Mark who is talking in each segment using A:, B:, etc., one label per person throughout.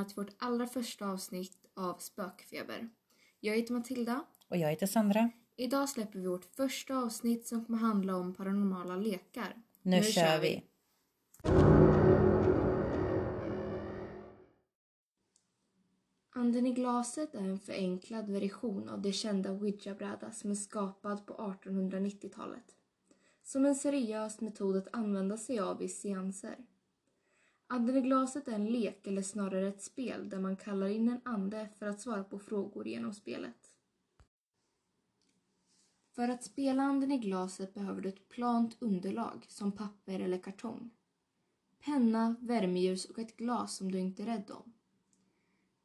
A: Välkomna till vårt allra första avsnitt av Spökfeber. Jag heter Matilda.
B: Och jag heter Sandra.
A: Idag släpper vi vårt första avsnitt som kommer handla om paranormala lekar.
B: Nu, kör vi.
A: Anden i glaset är en förenklad version av det kända ouija-bräda som är skapad på 1890-talet. Som en seriös metod att använda sig av i seanser. Anden i glaset är en lek eller snarare ett spel där man kallar in en ande för att svara på frågor genom spelet. För att spela anden i glaset behöver du ett plant underlag som papper eller kartong. Penna, värmeljus och ett glas som du inte är rädd om.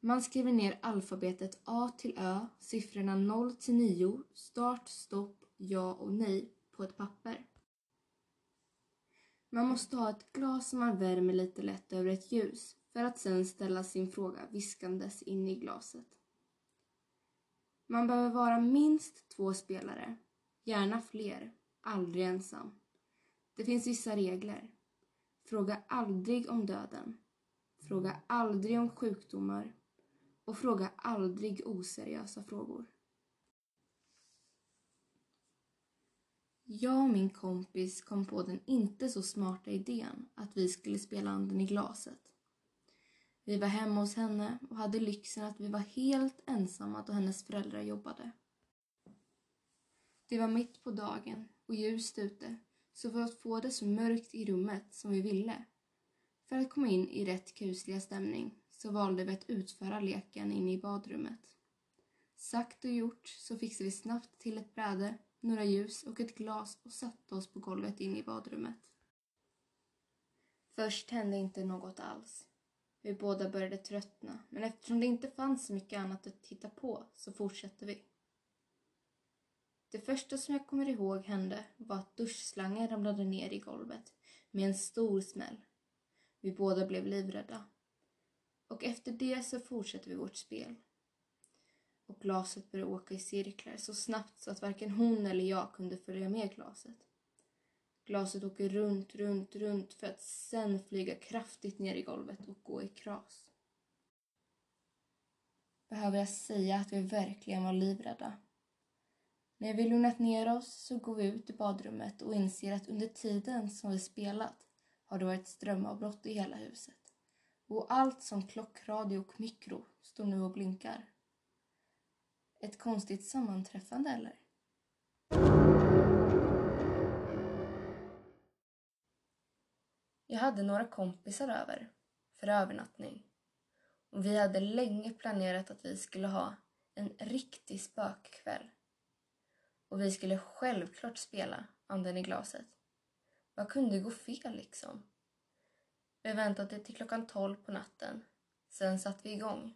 A: Man skriver ner alfabetet A till Ö, siffrorna 0 till 9, start, stopp, ja och nej på ett papper. Man måste ha ett glas som man värmer lite lätt över ett ljus för att sedan ställa sin fråga viskandes in i glaset. Man behöver vara minst två spelare, gärna fler, aldrig ensam. Det finns vissa regler. Fråga aldrig om döden. Fråga aldrig om sjukdomar. Och fråga aldrig oseriösa frågor. Jag och min kompis kom på den inte så smarta idén att vi skulle spela anden i glaset. Vi var hemma hos henne och hade lyxen att vi var helt ensamma då hennes föräldrar jobbade. Det var mitt på dagen och ljust ute, så för att få det så mörkt i rummet som vi ville, för att komma in i rätt kusliga stämning, så valde vi att utföra leken inne i badrummet. Sagt och gjort så fixade vi snabbt till ett bräde några ljus och ett glas och satte oss på golvet in i badrummet. Först hände inte något alls. Vi båda började tröttna, men eftersom det inte fanns så mycket annat att titta på så fortsatte vi. Det första som jag kommer ihåg hände var att duschslangen ramlade ner i golvet med en stor smäll. Vi båda blev livrädda. Och efter det så fortsatte vi vårt spel och glaset började åka i cirklar så snabbt så att varken hon eller jag kunde följa med glaset. Glaset åker runt, runt, runt för att sen flyga kraftigt ner i golvet och gå i kras. Behöver jag säga att vi verkligen var livrädda? När vi lugnat ner oss så går vi ut i badrummet och inser att under tiden som vi spelat har det varit strömavbrott i hela huset. Och allt som klockradio och mikro står nu och blinkar. Ett konstigt sammanträffande eller? Jag hade några kompisar över för övernattning och vi hade länge planerat att vi skulle ha en riktig spökkväll. Och vi skulle självklart spela Anden i glaset. Vad kunde gå fel liksom? Vi väntade till klockan tolv på natten. Sen satte vi igång.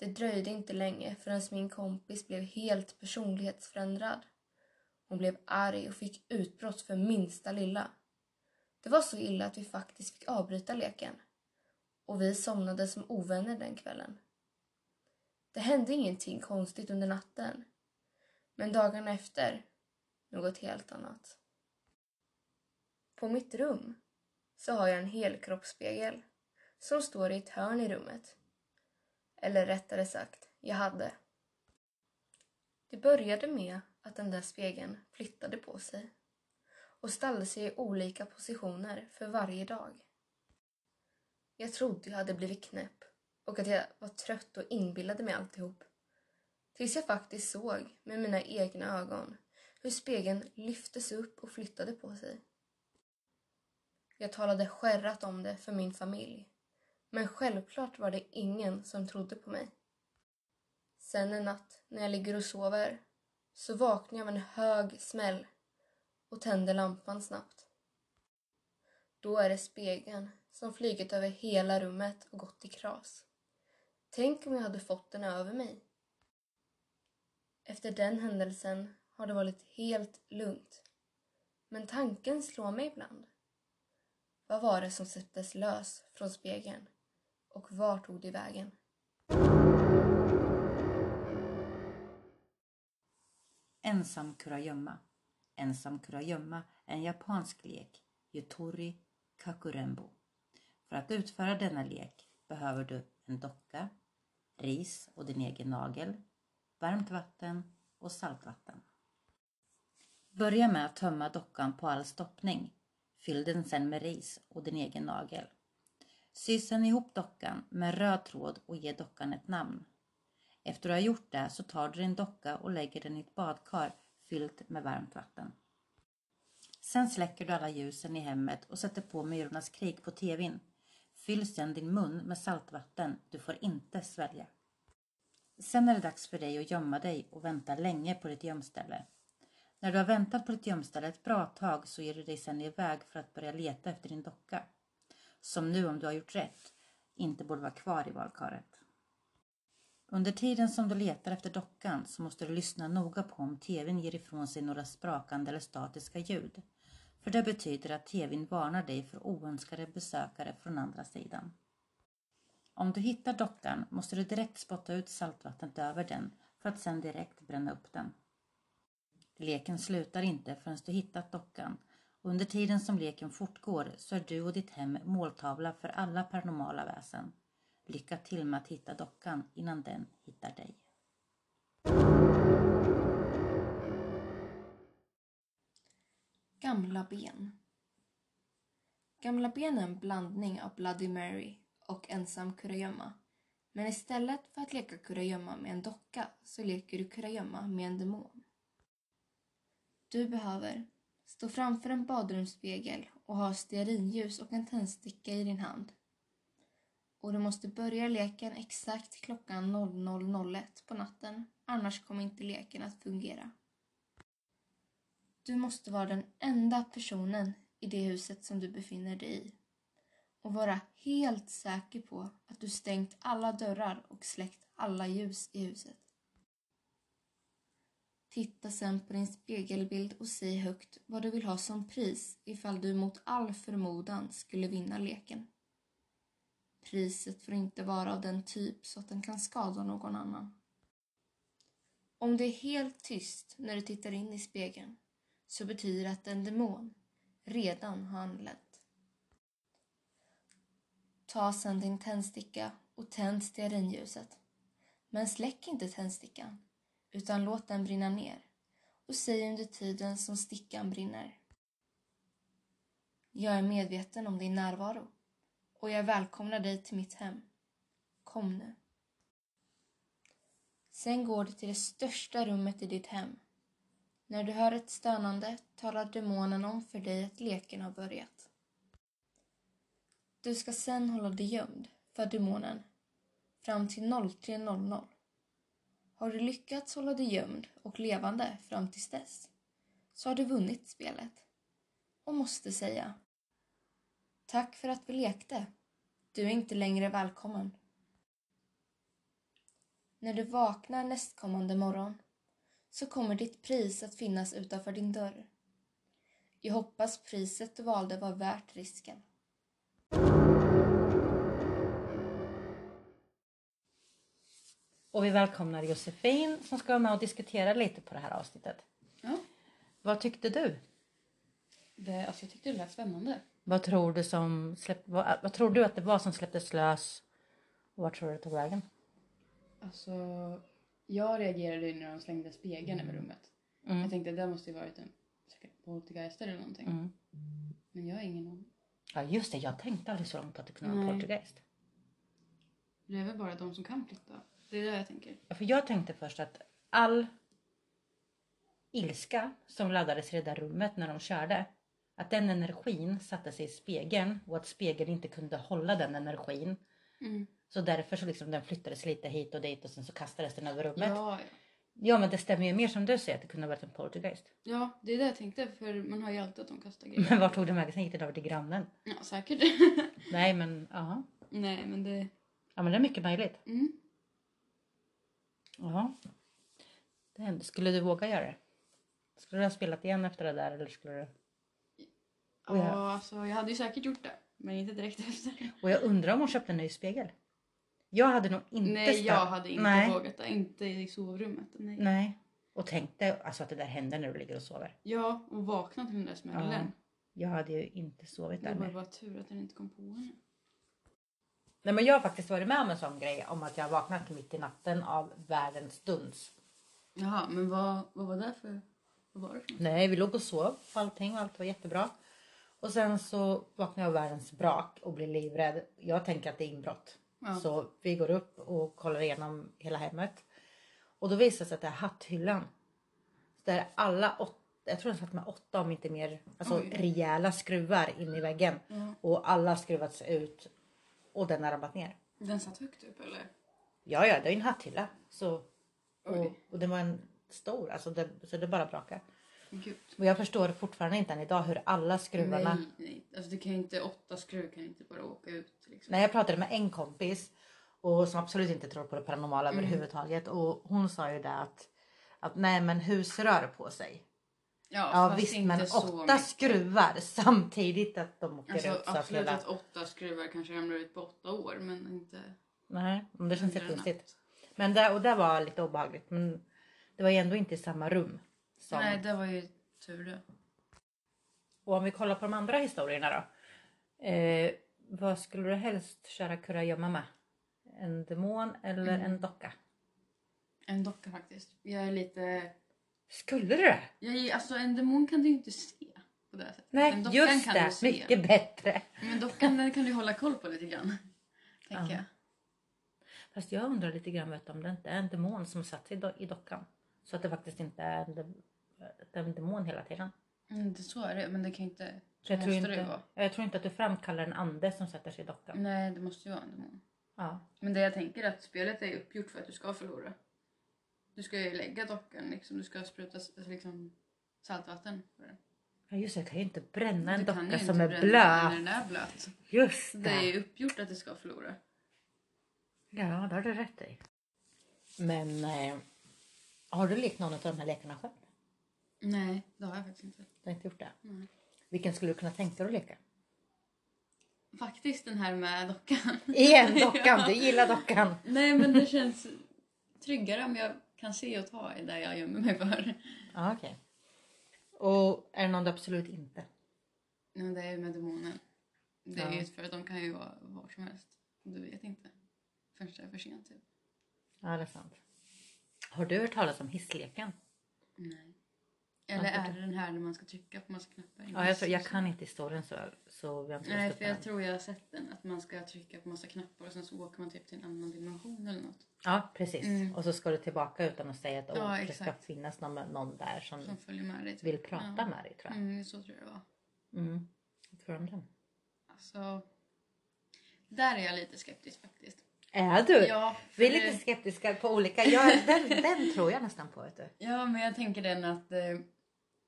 A: Det dröjde inte länge förrän min kompis blev helt personlighetsförändrad. Hon blev arg och fick utbrott för minsta lilla. Det var så illa att vi faktiskt fick avbryta leken. Och vi somnade som ovänner den kvällen. Det hände ingenting konstigt under natten. Men dagarna efter, något helt annat. På mitt rum så har jag en helkroppsspegel som står i ett hörn i rummet. Eller rättare sagt, jag hade. Det började med att den där spegeln flyttade på sig och ställde sig i olika positioner för varje dag. Jag trodde jag hade blivit knäpp och att jag var trött och inbillade mig alltihop. Tills jag faktiskt såg med mina egna ögon hur spegeln lyftes upp och flyttade på sig. Jag talade skärrat om det för min familj men självklart var det ingen som trodde på mig. Sen en natt när jag ligger och sover så vaknar jag av en hög smäll och tänder lampan snabbt. Då är det spegeln som flugit över hela rummet och gått i kras. Tänk om jag hade fått den över mig. Efter den händelsen har det varit helt lugnt. Men tanken slår mig ibland. Vad var det som släpptes lös från spegeln? Och var tog det vägen?
B: Ensam kurragömma. Ensam kurragömma är en japansk lek, Yutori Kakurembo. För att utföra denna lek behöver du en docka, ris och din egen nagel, varmt vatten och saltvatten. Börja med att tömma dockan på all stoppning. Fyll den sedan med ris och din egen nagel. Sy sen ihop dockan med röd tråd och ge dockan ett namn. Efter du har gjort det så tar du din docka och lägger den i ett badkar fyllt med varmt vatten. Sen släcker du alla ljusen i hemmet och sätter på Myrornas krig på tvn. Fyll sen din mun med saltvatten. Du får inte svälja. Sen är det dags för dig att gömma dig och vänta länge på ditt gömställe. När du har väntat på ditt gömställe ett bra tag så ger du dig sen iväg för att börja leta efter din docka. Som nu om du har gjort rätt inte borde vara kvar i valkaret. Under tiden som du letar efter dockan så måste du lyssna noga på om tvn ger ifrån sig några sprakande eller statiska ljud. För det betyder att tvn varnar dig för oönskade besökare från andra sidan. Om du hittar dockan måste du direkt spotta ut saltvattnet över den för att sedan direkt bränna upp den. Leken slutar inte förrän du hittat dockan under tiden som leken fortgår så är du och ditt hem måltavla för alla paranormala väsen. Lycka till med att hitta dockan innan den hittar dig.
A: Gamla ben. Gamla ben är en blandning av Bloody Mary och ensam kurragömma. Men istället för att leka kurragömma med en docka så leker du kurragömma med en demon. Du behöver stå framför en badrumsspegel och ha stearinljus och en tändsticka i din hand. Och du måste börja leken exakt klockan 00.01 på natten, annars kommer inte leken att fungera. Du måste vara den enda personen i det huset som du befinner dig i och vara helt säker på att du stängt alla dörrar och släckt alla ljus i huset. Titta sen på din spegelbild och säg högt vad du vill ha som pris ifall du mot all förmodan skulle vinna leken. Priset får inte vara av den typ så att den kan skada någon annan. Om det är helt tyst när du tittar in i spegeln så betyder det att en demon redan har anlänt. Ta sedan din tändsticka och tänd stearinljuset. Men släck inte tändstickan utan låt den brinna ner och säg under tiden som stickan brinner. Jag är medveten om din närvaro och jag välkomnar dig till mitt hem. Kom nu. Sen går du till det största rummet i ditt hem. När du hör ett stönande talar demonen om för dig att leken har börjat. Du ska sen hålla dig gömd för demonen fram till 03.00. Har du lyckats hålla dig gömd och levande fram tills dess så har du vunnit spelet och måste säga Tack för att vi lekte. Du är inte längre välkommen. När du vaknar nästkommande morgon så kommer ditt pris att finnas utanför din dörr. Jag hoppas priset du valde var värt risken.
B: Och vi välkomnar Josefin som ska vara med och diskutera lite på det här avsnittet.
C: Ja,
B: Vad tyckte du?
C: det, alltså jag tyckte det lät spännande.
B: Vad tror du, som släpp, vad, vad tror du att det var som släpptes lös? Och vart tror du det tog vägen?
C: Alltså, jag reagerade när de slängde spegeln över rummet.
B: Mm.
C: Jag tänkte det måste ju varit en poltergeist eller någonting.
B: Mm.
C: Men jag har ingen aning.
B: Ja just det, jag tänkte aldrig så långt på att det kunde vara
C: Nej.
B: poltergeist.
C: Det är väl bara de som kan flytta. Det är det jag tänker.
B: För jag tänkte först att all ilska som laddades i det där rummet när de körde. Att den energin satte sig i spegeln och att spegeln inte kunde hålla den energin.
C: Mm.
B: Så därför så liksom den flyttades lite hit och dit och sen så kastades den över rummet. Ja,
C: Ja, ja.
B: men det stämmer ju mer som du säger att det kunde ha varit en poltergeist.
C: ja, det är det jag tänkte. För man hör ju alltid att de kastar grejer.
B: Men vart tog den vägen? Sen gick den över till grannen.
C: Ja, säkert.
B: Nej men ja.
C: Nej, men det...
B: Ja men det är mycket möjligt.
C: Mm.
B: Ja. Det hände. Skulle du våga göra det? Skulle du ha spelat igen efter det där eller skulle du?
C: Ja,
B: Och jag-
C: alltså jag hade ju säkert gjort det. Men inte direkt efter.
B: Och jag undrar om hon köpte en ny spegel. Jag hade nog inte
C: Nej,
B: stört-
C: jag hade inte
B: Nej.
C: vågat det. Inte i sovrummet. Nej.
B: Nej. Och tänkte alltså att det där händer när du ligger och sover.
C: Ja, och vakna till den där smällen.
B: Jag hade ju inte sovit
C: Det
B: där
C: var
B: med.
C: bara tur att den inte kom på henne.
B: Nej men jag har faktiskt varit med om en sån grej om att jag har vaknat mitt i natten av världens duns.
C: Jaha, men vad, vad var det för... Vad var det för något?
B: Nej, vi låg och sov på allting och allt var jättebra. Och sen så vaknar jag av världens brak och blir livrädd. Jag tänker att det är inbrott.
C: Ja.
B: Så vi går upp och kollar igenom hela hemmet. Och då visar det sig att det är hatthyllan. Där alla åtta, jag tror den satt med åtta om inte mer, alltså
C: Oj.
B: rejäla skruvar in i väggen.
C: Ja.
B: Och alla skruvats ut och den har ramlat ner.
C: Den satt högt upp eller?
B: Ja, ja, det är en hatthylla. Så, och, och den var en stor, alltså det, så det bara brakar.
C: Gud.
B: Och jag förstår fortfarande inte än idag hur alla skruvarna
C: Nej, nej. Alltså det kan inte, åtta skruv kan inte bara åka ut. Liksom.
B: Nej, jag pratade med en kompis och som absolut inte tror på det paranormala
C: Mm.
B: överhuvudtaget och hon sa ju det att, att nej men hus rör på sig.
C: Ja,
B: Ja visst
C: inte
B: men åtta
C: mycket.
B: skruvar samtidigt att de åker
C: Alltså
B: ut så
C: absolut att åtta skruvar kanske ramlar ut på åtta år men inte
B: Nej, men det känns jättekonstigt. Men det, och det var lite obehagligt men det var ju ändå inte i samma rum. Som...
C: Nej, det var ju tur det.
B: Och om vi kollar på de andra historierna då. Eh, vad skulle du helst köra kurragömma med? En demon eller
C: Mm.
B: en docka?
C: En docka faktiskt. Jag är lite...
B: Skulle du det?
C: Jag alltså en demon kan du ju inte se på det sättet.
B: Nej, just
C: kan
B: det. Mycket bättre.
C: Men dockan den kan du hålla koll på lite grann. Tänker
B: Ja.
C: jag.
B: Fast jag undrar lite grann vet, om det inte är en demon som satt sig i do- i dockan. Så att det faktiskt inte är en, de- det en demon hela tiden.
C: Mm, det så är det, men det kan inte... Så
B: jag, tror
C: det
B: inte,
C: vara.
B: jag tror inte att du framkallar en ande som sätter sig i dockan.
C: Nej, det måste ju vara en demon.
B: Ja.
C: Men det jag tänker är att spelet är uppgjort för att du ska förlora. Du ska ju lägga dockan liksom. Du ska spruta liksom, saltvatten på den.
B: ja just det, jag kan ju inte bränna en docka som är blöt.
C: Den är blöt.
B: Just
C: Det är
B: det.
C: ju uppgjort att det ska förlora.
B: Ja, det har du rätt i. Men eh, har du lekt någon av de här lekarna själv?
C: Nej, det har jag faktiskt inte.
B: Du har inte gjort det?
C: Nej.
B: Vilken skulle du kunna tänka dig att leka?
C: Faktiskt den här med dockan.
B: Igen dockan, du gillar dockan.
C: Nej men det känns tryggare om jag kan se och ta i det jag gömmer mig för.
B: Ja, okej. Och är det någon du absolut inte?
C: Men det är med demonen. Det är
B: Ja.
C: för att de kan ju vara var som helst. Du vet inte. Förrän det är för sent typ.
B: Ja, det är sant. Har du hört talas om hissleken?
C: Nej. Eller är det den här där man ska trycka på massa knappar?
B: Ja, jag, tror, jag kan inte historien så, så har inte
C: Nej, för jag
B: den.
C: tror jag har sett den. Att man ska trycka på massa knappar och sen så åker man typ till en annan dimension eller något.
B: Ja, precis.
C: Mm.
B: Och så ska du tillbaka utan att säga att
C: Ja,
B: det ska finnas någon, någon där som
C: Som följer med dig. Typ.
B: vill prata
C: ja.
B: med dig tror jag.
C: Mm, så tror jag det var.
B: Mm. Vad tror du om den?
C: Alltså, där är jag lite skeptisk faktiskt.
B: Är du?
C: Ja,
B: Vi är lite skeptiska på olika. Jag, den, den tror jag nästan på. Vet du.
C: Ja, men jag tänker den att eh,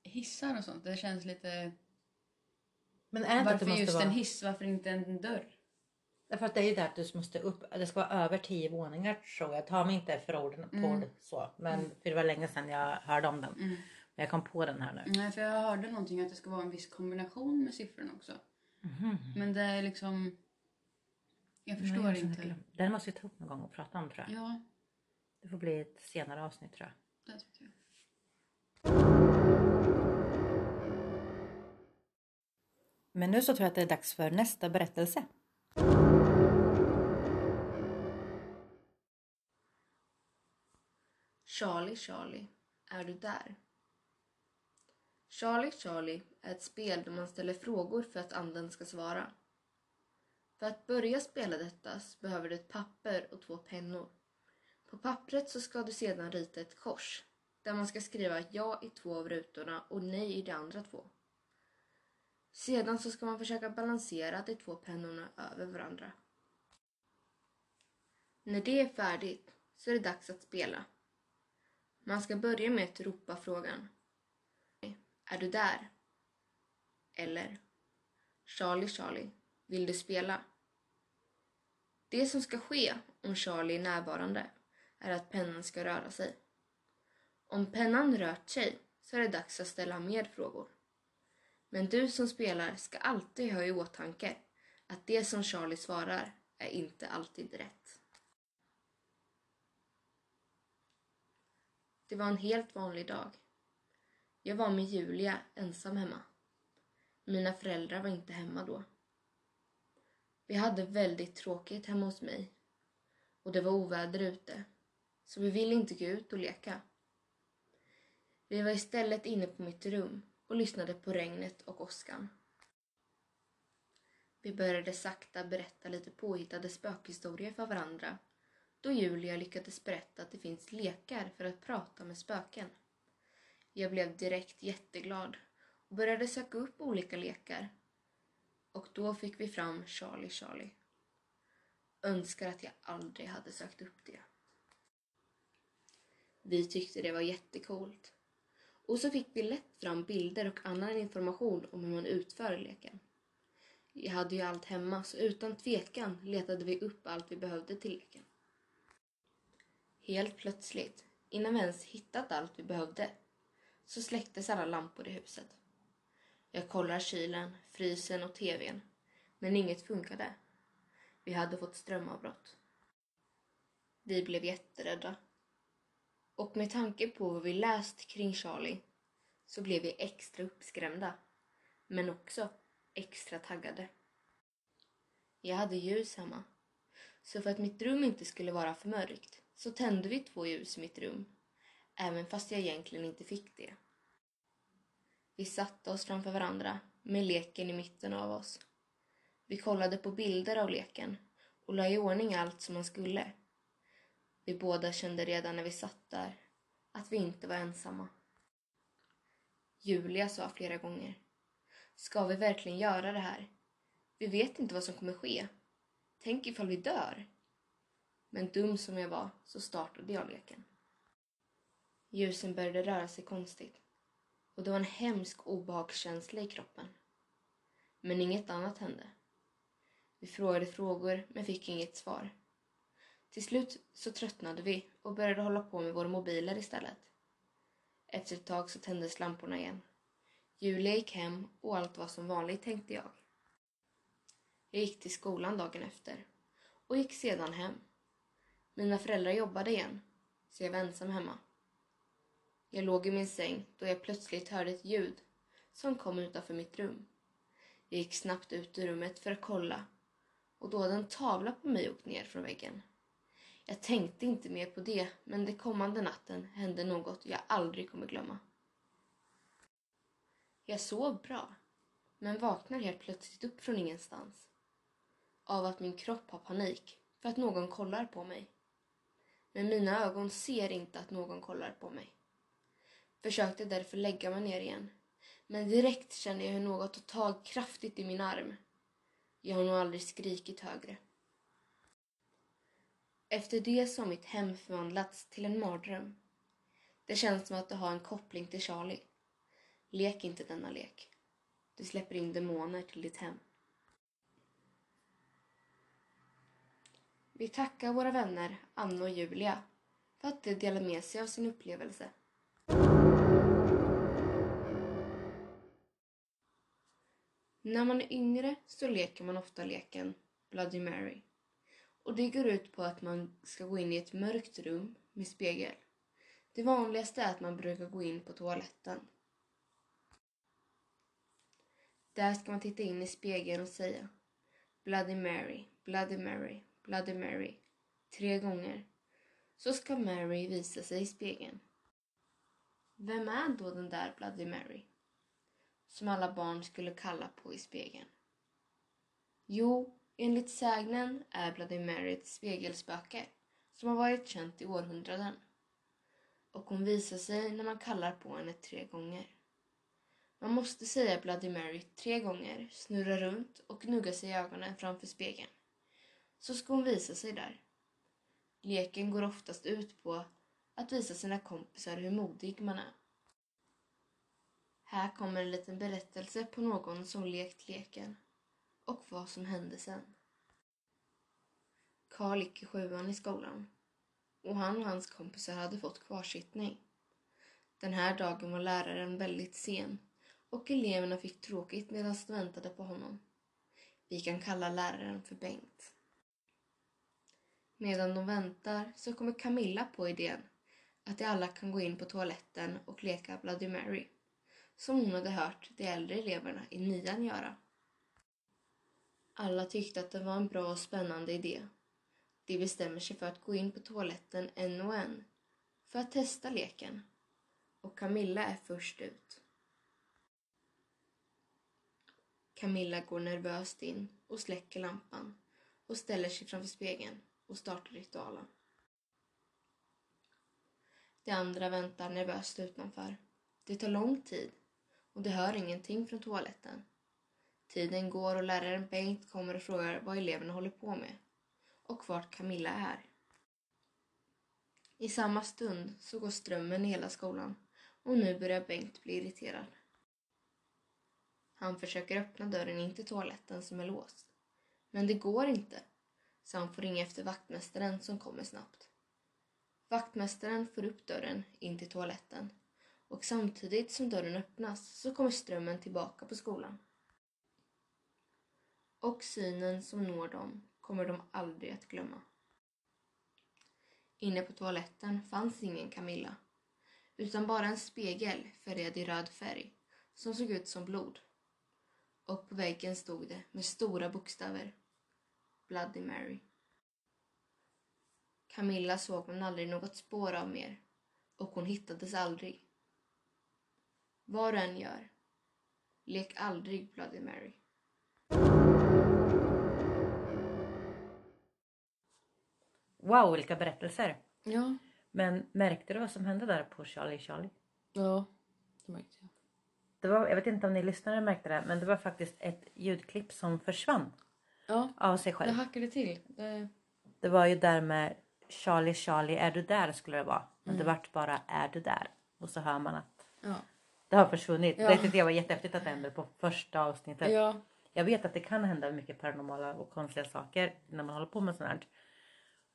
C: hissar och sånt, det känns lite...
B: Men är det
C: Varför
B: måste
C: just
B: vara...
C: en hiss, varför inte en dörr?
B: Därför att det är ju det att du måste upp. Det ska vara över tio våningar tror jag. Ta mig inte för orden på
C: Mm.
B: det så. Men för det var länge sedan jag hörde om den.
C: Mm.
B: Men jag kom på den här nu.
C: Nej, för jag hörde någonting att det ska vara en viss kombination med siffrorna också.
B: Mhm.
C: Men det är liksom... Jag förstår
B: Nej, jag
C: inte.
B: den. Måste vi ta upp någon gång och prata om tror jag.
C: Ja,
B: Det får bli ett senare avsnitt tror jag.
C: det tycker jag.
B: Men nu så tror jag att det är dags för nästa berättelse.
A: Charlie, Charlie, är du där? Charlie, Charlie är ett spel där man ställer frågor för att anden ska svara. För att börja spela detta så behöver du ett papper och två pennor. På pappret så ska du sedan rita ett kors där man ska skriva ja i två av rutorna och nej i de andra två. Sedan så ska man försöka balansera de två pennorna över varandra. När det är färdigt så är det dags att spela. Man ska börja med att ropa frågan. Är du där? Eller Charlie, Charlie, vill du spela? Det som ska ske om Charlie är närvarande är att pennan ska röra sig. Om pennan rört sig så är det dags att ställa mer frågor. Men du som spelar ska alltid ha i åtanke att det som Charlie svarar är inte alltid rätt. Det var en helt vanlig dag. Jag var med Julia ensam hemma. Mina föräldrar var inte hemma då. Vi hade väldigt tråkigt hemma hos mig och det var oväder ute så vi ville inte gå ut och leka. Vi var istället inne på mitt rum och lyssnade på regnet och åskan. Vi började sakta berätta lite påhittade spökhistorier för varandra då Julia lyckades berätta att det finns lekar för att prata med spöken. Jag blev direkt jätteglad och började söka upp olika lekar. Och då fick vi fram Charlie Charlie. Önskar att jag aldrig hade sökt upp det. Vi tyckte det var jättekult. Och så fick vi lätt fram bilder och annan information om hur man utför leken. Jag hade ju allt hemma så utan tvekan letade vi upp allt vi behövde till leken. Helt plötsligt, innan vi ens hittat allt vi behövde, så släcktes alla lampor i huset. Jag kollar kylen, frysen och tvn, men inget funkade. Vi hade fått strömavbrott. Vi blev jätterädda. Och med tanke på vad vi läst kring Charlie så blev vi extra uppskrämda, men också extra taggade. Jag hade ljus hemma, så för att mitt rum inte skulle vara för mörkt så tände vi två ljus i mitt rum, även fast jag egentligen inte fick det. Vi satte oss framför varandra med leken i mitten av oss. Vi kollade på bilder av leken och la i ordning allt som man skulle. Vi båda kände redan när vi satt där att vi inte var ensamma. Julia sa flera gånger. Ska vi verkligen göra det här? Vi vet inte vad som kommer ske. Tänk ifall vi dör? Men dum som jag var så startade jag leken. Ljusen började röra sig konstigt och det var en hemsk obehagskänsla i kroppen. Men inget annat hände. Vi frågade frågor men fick inget svar. Till slut så tröttnade vi och började hålla på med våra mobiler istället. Efter ett typ tag så tändes lamporna igen. Julia gick hem och allt var som vanligt tänkte jag. Jag gick till skolan dagen efter och gick sedan hem. Mina föräldrar jobbade igen så jag var ensam hemma. Jag låg i min säng då jag plötsligt hörde ett ljud som kom utanför mitt rum. Jag gick snabbt ut ur rummet för att kolla och då hade en tavla på mig åkt ner från väggen. Jag tänkte inte mer på det men den kommande natten hände något jag aldrig kommer glömma. Jag sov bra men vaknar helt plötsligt upp från ingenstans av att min kropp har panik för att någon kollar på mig. Men mina ögon ser inte att någon kollar på mig. Försökte därför lägga mig ner igen. Men direkt känner jag hur något tar tag kraftigt i min arm. Jag har nog aldrig skrikit högre. Efter det så har mitt hem förvandlats till en mardröm. Det känns som att det har en koppling till Charlie. Lek inte denna lek. Du släpper in demoner till ditt hem. Vi tackar våra vänner Anna och Julia för att de delar med sig av sin upplevelse. När man är yngre så leker man ofta leken Bloody Mary. Och det går ut på att man ska gå in i ett mörkt rum med spegel. Det vanligaste är att man brukar gå in på toaletten. Där ska man titta in i spegeln och säga Bloody Mary, Bloody Mary, Bloody Mary tre gånger. Så ska Mary visa sig i spegeln. Vem är då den där Bloody Mary? Som alla barn skulle kalla på i spegeln. Jo, enligt sägnen är Bloody Mary ett spegelspöke som har varit känt i århundraden. Och hon visar sig när man kallar på henne tre gånger. Man måste säga Bloody Mary tre gånger, snurra runt och gnugga sig i ögonen framför spegeln. Så ska hon visa sig där. Leken går oftast ut på att visa sina kompisar hur modig man är. Här kommer en liten berättelse på någon som lekt leken och vad som hände sen. Karl gick i sjuan i skolan och han och hans kompisar hade fått kvarsittning. Den här dagen var läraren väldigt sen och eleverna fick tråkigt medan de väntade på honom. Vi kan kalla läraren för Bengt. Medan de väntar så kommer Camilla på idén att de alla kan gå in på toaletten och leka Bloody Mary som hon hade hört de äldre eleverna i nian göra. Alla tyckte att det var en bra och spännande idé. De bestämmer sig för att gå in på toaletten en och en för att testa leken. Och Camilla är först ut. Camilla går nervöst in och släcker lampan och ställer sig framför spegeln och startar ritualen. De andra väntar nervöst utanför. Det tar lång tid och de hör ingenting från toaletten. Tiden går och läraren Bengt kommer och frågar vad eleverna håller på med och vart Camilla är. I samma stund så går strömmen i hela skolan och nu börjar Bengt bli irriterad. Han försöker öppna dörren in till toaletten som är låst. Men det går inte, så han får ringa efter vaktmästaren som kommer snabbt. Vaktmästaren får upp dörren in till toaletten och samtidigt som dörren öppnas så kommer strömmen tillbaka på skolan. Och synen som når dem kommer de aldrig att glömma. Inne på toaletten fanns ingen Camilla utan bara en spegel färgad i röd färg som såg ut som blod. Och på väggen stod det med stora bokstäver Bloody Mary. Camilla såg man aldrig något spår av mer och hon hittades aldrig. Vad du än gör, lek aldrig Bloody Mary.
B: Wow, vilka berättelser.
A: Ja,
B: Men märkte du vad som hände där på Charlie Charlie?
A: ja, det märkte jag.
B: Det var, jag vet inte om ni lyssnare märkte det, men det var faktiskt ett ljudklipp som försvann
A: Ja,
B: av sig
A: det
B: själv.
A: hackade till. Det...
B: Det var ju där med Charlie Charlie är du där skulle det vara. Men det vart bara är du där. Och så hör man att
A: Ja.
B: det har försvunnit.
A: Ja.
B: Det tyckte jag var jättehäftigt att det hände på första avsnittet.
A: ja,
B: Jag vet att det kan hända mycket paranormala och konstiga saker när man håller på med sånt här.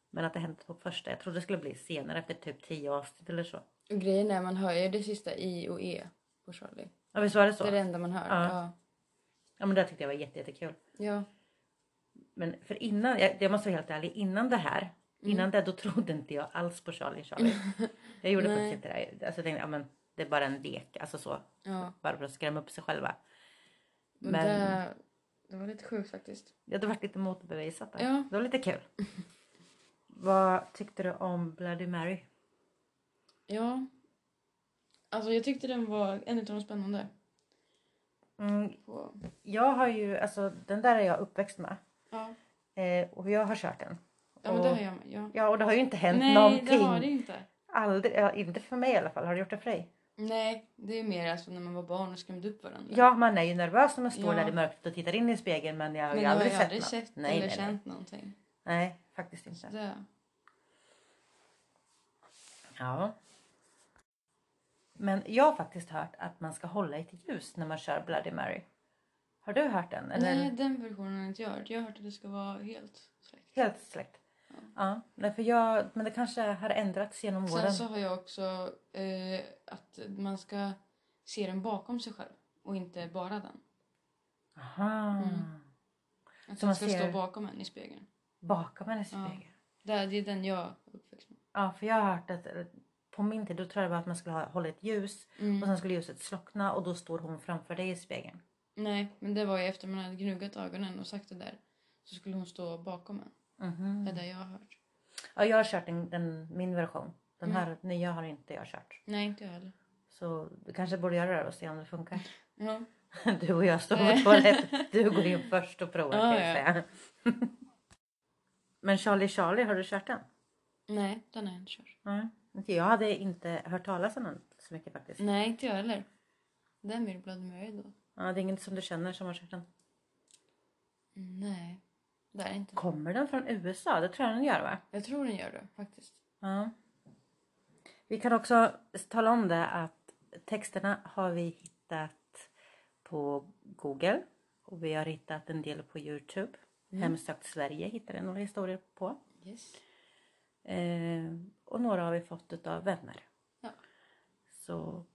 B: Men att det hände på första. Jag trodde det skulle bli senare efter typ tio avsnitt eller så.
C: Och grejen är man hör ju det sista i och e på Charlie.
B: Ja visst var det så?
C: Det är det enda man hör.
B: Ja.
C: Ja.
B: Ja men det tyckte jag var jätte, jättekul.
C: Ja.
B: Men för innan, jag, jag måste vara helt ärlig, innan det här.
C: Mm.
B: Innan det då trodde inte jag alls på Charlie Charlie. Jag gjorde faktiskt inte det. Alltså jag tänkte, ja men det är bara en lek. Alltså så.
C: ja.
B: Bara för att skrämma upp sig själva.
C: Men,
B: Men-
C: Det, det var lite sjukt faktiskt.
B: Ja, det var lite motbevisat där.
C: Ja.
B: Det var lite kul. Vad tyckte du om Bloody Mary?
C: Ja. Alltså jag tyckte den var en av de spännande.
B: Mm, jag har ju, alltså den där är jag uppväxt med.
C: Ja.
B: Eh, och jag har kört den.
C: ja, men
B: Och-
C: det har jag med. Ja.
B: Ja, och det har ju inte hänt
C: Nej,
B: någonting.
C: det har det inte.
B: Aldrig, ja, inte för mig i alla fall. Har det gjort det för dig?
C: Nej, det är mer alltså när man var barn och skrämde upp varandra.
B: Ja, man är ju nervös när man står
C: Ja.
B: där i mörkret och tittar in i spegeln. Men jag har
C: men
B: ju
C: jag har
B: aldrig sett
C: aldrig
B: något.
C: sett
B: nej,
C: eller
B: nej,
C: känt någonting.
B: nej. Faktiskt inte.
C: det,
B: Ja. Men jag har faktiskt hört att man ska hålla i ett ljus när man kör Bloody Mary. Har du hört den? Eller?
C: nej, den versionen har jag inte hört. Jag har hört att det ska vara helt släckt.
B: Helt släckt? Ja. Nej, för jag, men det kanske har ändrats genom åren.
C: Sen så har jag också eh, att man ska se den bakom sig själv och inte bara den.
B: Aha.
C: Mm. Att
B: Så
C: den
B: man
C: ska
B: ser-
C: stå bakom en i spegeln.
B: Bakom en i
C: Ja. Det är, det är den jag uppväxt med.
B: Ja, för jag har hört att på min tid då tror jag var att man skulle ha, hålla ett ljus
C: Mm.
B: och sen skulle ljuset slockna och då står hon framför dig i spegeln.
C: Nej, men det var ju efter man hade gnuggat ögonen och sagt det där. Så skulle hon stå bakom en.
B: Mhm.
C: Det är det jag har hört.
B: Ja, jag har kört den, den, min version. Den
C: Mm.
B: här nya har inte jag kört.
C: Nej, inte jag heller.
B: Så du kanske borde göra det och se om det funkar.
C: Ja.
B: Du och jag står på toaletten. Du går in först och provar
C: Ja,
B: kan jag
C: ja.
B: Men Charlie Charlie, har du kört den?
C: Nej, den har jag inte kört.
B: Mm. Jag hade inte hört talas om den så mycket faktiskt.
C: Nej, inte jag heller. Det är mer Bloody Mary då.
B: Ja, det är inget som du känner som har kört den.
C: Nej, det är inte.
B: Kommer den från USA? Det tror jag den gör va?
C: Jag tror den gör det faktiskt.
B: Ja. Vi kan också tala om det att texterna har vi hittat på Google och vi har hittat en del på Youtube. Hemsökt Sverige hittade några historier på.
C: Yes.
B: Eh, och några har vi fått av vänner.
C: Ja.
B: Så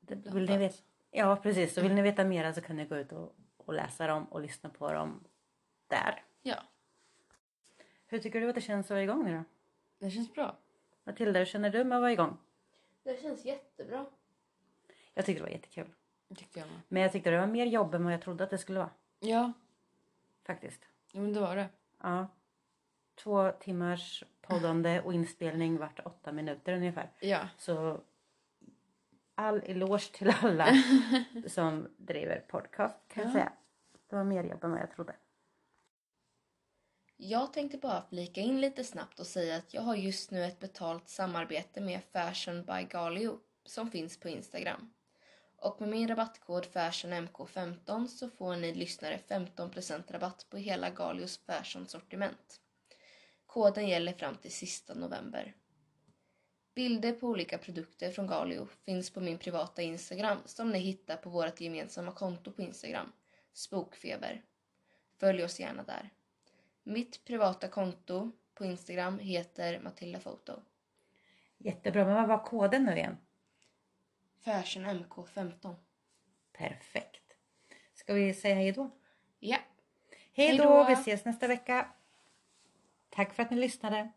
B: det, vill ni veta, ja precis, så vill ni veta mera så kan ni gå ut och, och läsa dem och lyssna på dem där.
C: Ja,
B: Hur tycker du att det känns att vara igång nu då?
C: det känns bra.
B: Matilda, hur känner du med att vara igång?
A: Det känns jättebra.
B: Jag tyckte det var jättekul.
C: Det tyckte jag med.
B: Men jag tyckte det var mer jobb än vad jag trodde att det skulle vara.
C: Ja.
B: faktiskt.
D: Jo, men det var det.
B: Ja. Två timmars poddande och inspelning vart åtta minuter ungefär.
D: Ja.
B: Så all eloge till alla som driver podcast kan jag
D: Ja.
B: säga. Det var mer jobb än vad jag trodde.
A: Jag tänkte bara flika in lite snabbt och säga att jag har just nu ett betalt samarbete med Fashion by Galio som finns på Instagram. Och med min rabattkod FashionMK15 så får ni lyssnare 15% rabatt på hela Galios fashion-sortiment. Koden gäller fram till sista november. Bilder på olika produkter från Galio finns på min privata Instagram som ni hittar på vårt gemensamma konto på Instagram, Spokfeber. Följ oss gärna där. Mitt privata konto på Instagram heter Matilda Foto.
B: Jättebra, men vad var koden nu igen?
A: Fashion MK15.
B: Perfekt. Ska vi säga hej då?
A: Ja.
B: Hej
A: då.
B: vi ses nästa vecka. Tack för att ni lyssnade.